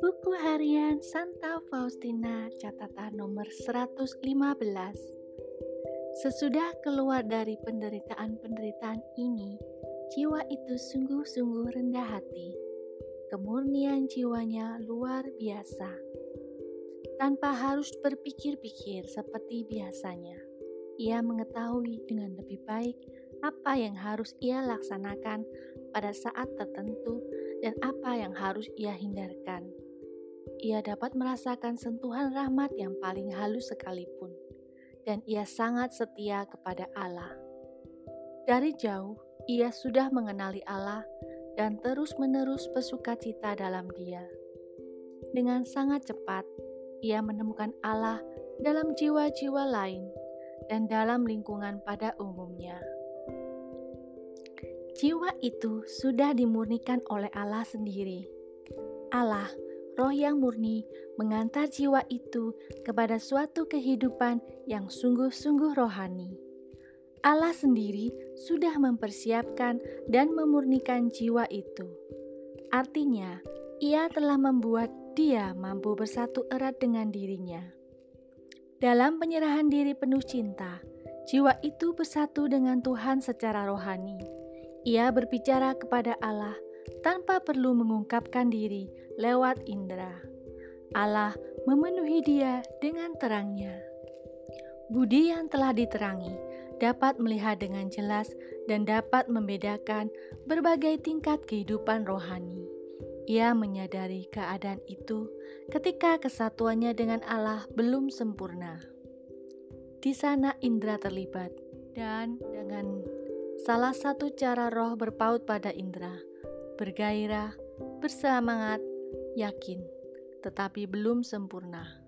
Buku Harian Santa Faustina catatan nomor 115 Sesudah keluar dari penderitaan-penderitaan ini, jiwa itu sungguh-sungguh rendah hati. Kemurnian jiwanya luar biasa. Tanpa harus berpikir-pikir seperti biasanya, ia mengetahui dengan lebih baik apa yang harus ia laksanakan pada saat tertentu dan apa yang harus ia hindarkan ia dapat merasakan sentuhan rahmat yang paling halus sekalipun, dan ia sangat setia kepada Allah. Dari jauh, ia sudah mengenali Allah dan terus-menerus bersuka cita dalam Dia. Dengan sangat cepat, ia menemukan Allah dalam jiwa-jiwa lain dan dalam lingkungan pada umumnya. Jiwa itu sudah dimurnikan oleh Allah sendiri. Allah roh yang murni mengantar jiwa itu kepada suatu kehidupan yang sungguh-sungguh rohani. Allah sendiri sudah mempersiapkan dan memurnikan jiwa itu. Artinya, Ia telah membuat dia mampu bersatu erat dengan dirinya. Dalam penyerahan diri penuh cinta, jiwa itu bersatu dengan Tuhan secara rohani. Ia berbicara kepada Allah tanpa perlu mengungkapkan diri lewat indera. Allah memenuhi dia dengan terangnya. Budi yang telah diterangi dapat melihat dengan jelas dan dapat membedakan berbagai tingkat kehidupan rohani. Ia menyadari keadaan itu ketika kesatuannya dengan Allah belum sempurna. Di sana indera terlibat, dan dengan salah satu cara roh berpaut pada indera, bergairah, bersemangat, yakin, tetapi belum sempurna.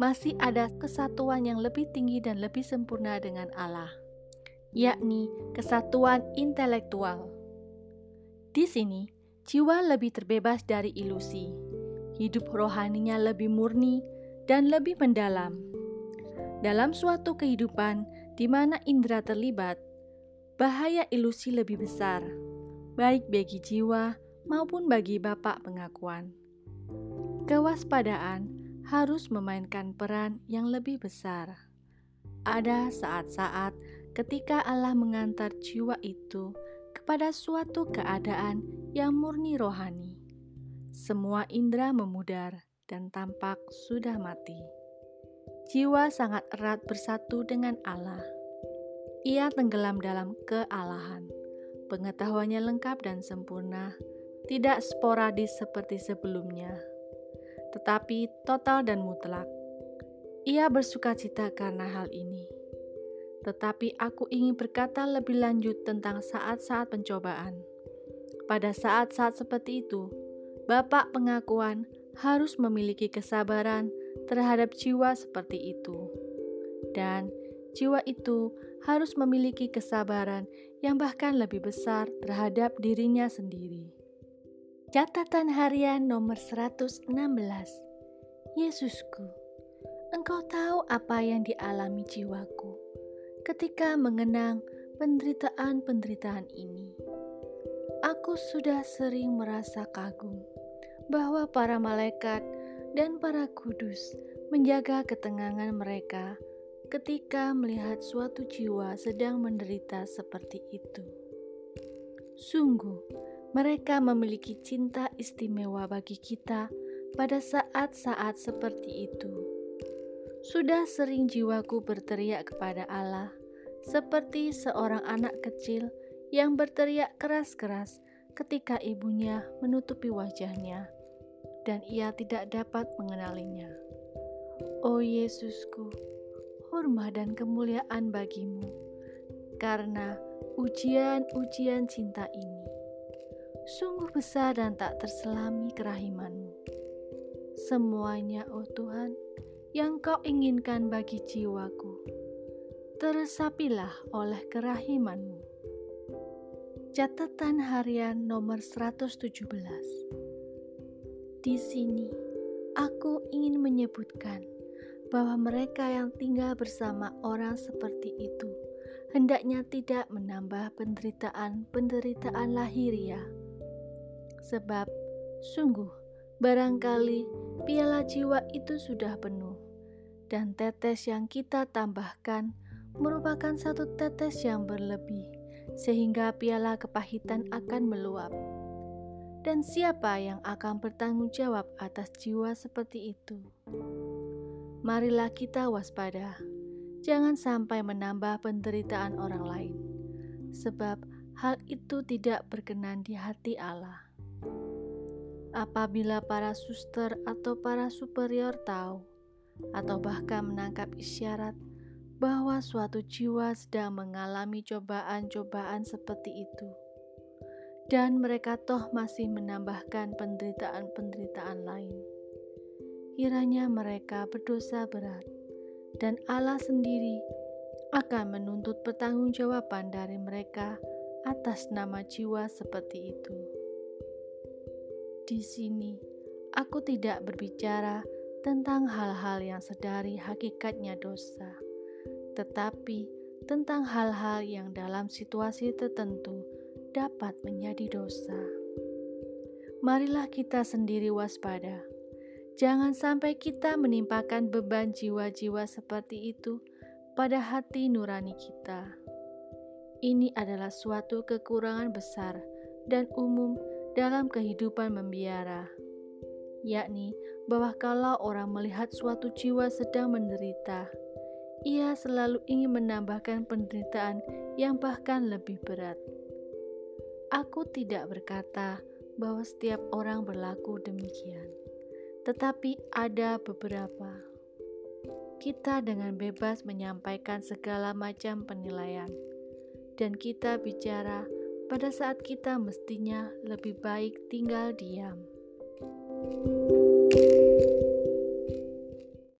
Masih ada kesatuan yang lebih tinggi dan lebih sempurna dengan Allah, yakni kesatuan intelektual. Di sini, jiwa lebih terbebas dari ilusi, hidup rohaninya lebih murni dan lebih mendalam. Dalam suatu kehidupan di mana indera terlibat, bahaya ilusi lebih besar baik bagi jiwa maupun bagi Bapak pengakuan. Kewaspadaan harus memainkan peran yang lebih besar. Ada saat-saat ketika Allah mengantar jiwa itu kepada suatu keadaan yang murni rohani. Semua indera memudar dan tampak sudah mati. Jiwa sangat erat bersatu dengan Allah. Ia tenggelam dalam kealahan pengetahuannya lengkap dan sempurna, tidak sporadis seperti sebelumnya, tetapi total dan mutlak. Ia bersuka cita karena hal ini. Tetapi aku ingin berkata lebih lanjut tentang saat-saat pencobaan. Pada saat-saat seperti itu, Bapak pengakuan harus memiliki kesabaran terhadap jiwa seperti itu. Dan jiwa itu harus memiliki kesabaran yang bahkan lebih besar terhadap dirinya sendiri. Catatan harian nomor 116 Yesusku, Engkau tahu apa yang dialami jiwaku ketika mengenang penderitaan-penderitaan ini. Aku sudah sering merasa kagum bahwa para malaikat dan para kudus menjaga ketenangan mereka ketika melihat suatu jiwa sedang menderita seperti itu. Sungguh, mereka memiliki cinta istimewa bagi kita pada saat-saat seperti itu. Sudah sering jiwaku berteriak kepada Allah, seperti seorang anak kecil yang berteriak keras-keras ketika ibunya menutupi wajahnya, dan ia tidak dapat mengenalinya. Oh Yesusku, hormat dan kemuliaan bagimu, karena ujian-ujian cinta ini sungguh besar dan tak terselami kerahimanmu. Semuanya, oh Tuhan, yang kau inginkan bagi jiwaku, teresapilah oleh kerahimanmu. Catatan harian nomor 117 Di sini, aku ingin menyebutkan bahwa mereka yang tinggal bersama orang seperti itu hendaknya tidak menambah penderitaan-penderitaan lahiriah. Sebab sungguh barangkali piala jiwa itu sudah penuh, dan tetes yang kita tambahkan merupakan satu tetes yang berlebih, sehingga piala kepahitan akan meluap. Dan siapa yang akan bertanggung jawab atas jiwa seperti itu? Marilah kita waspada, jangan sampai menambah penderitaan orang lain, sebab hal itu tidak berkenan di hati Allah. Apabila para suster atau para superior tahu, atau bahkan menangkap isyarat bahwa suatu jiwa sedang mengalami cobaan-cobaan seperti itu, dan mereka toh masih menambahkan penderitaan-penderitaan lain. Kiranya mereka berdosa berat, dan Allah sendiri akan menuntut pertanggungjawaban dari mereka atas nama jiwa seperti itu. Di sini, aku tidak berbicara tentang hal-hal yang sedari hakikatnya dosa tetapi tentang hal-hal yang dalam situasi tertentu dapat menjadi dosa. Marilah kita sendiri waspada. Jangan sampai kita menimpakan beban jiwa-jiwa seperti itu pada hati nurani kita. Ini adalah suatu kekurangan besar dan umum dalam kehidupan membiara, yakni bahwa kalau orang melihat suatu jiwa sedang menderita, ia selalu ingin menambahkan penderitaan yang bahkan lebih berat. Aku tidak berkata bahwa setiap orang berlaku demikian, tetapi ada beberapa. Kita dengan bebas menyampaikan segala macam penilaian, dan kita bicara pada saat kita mestinya lebih baik tinggal diam. thank you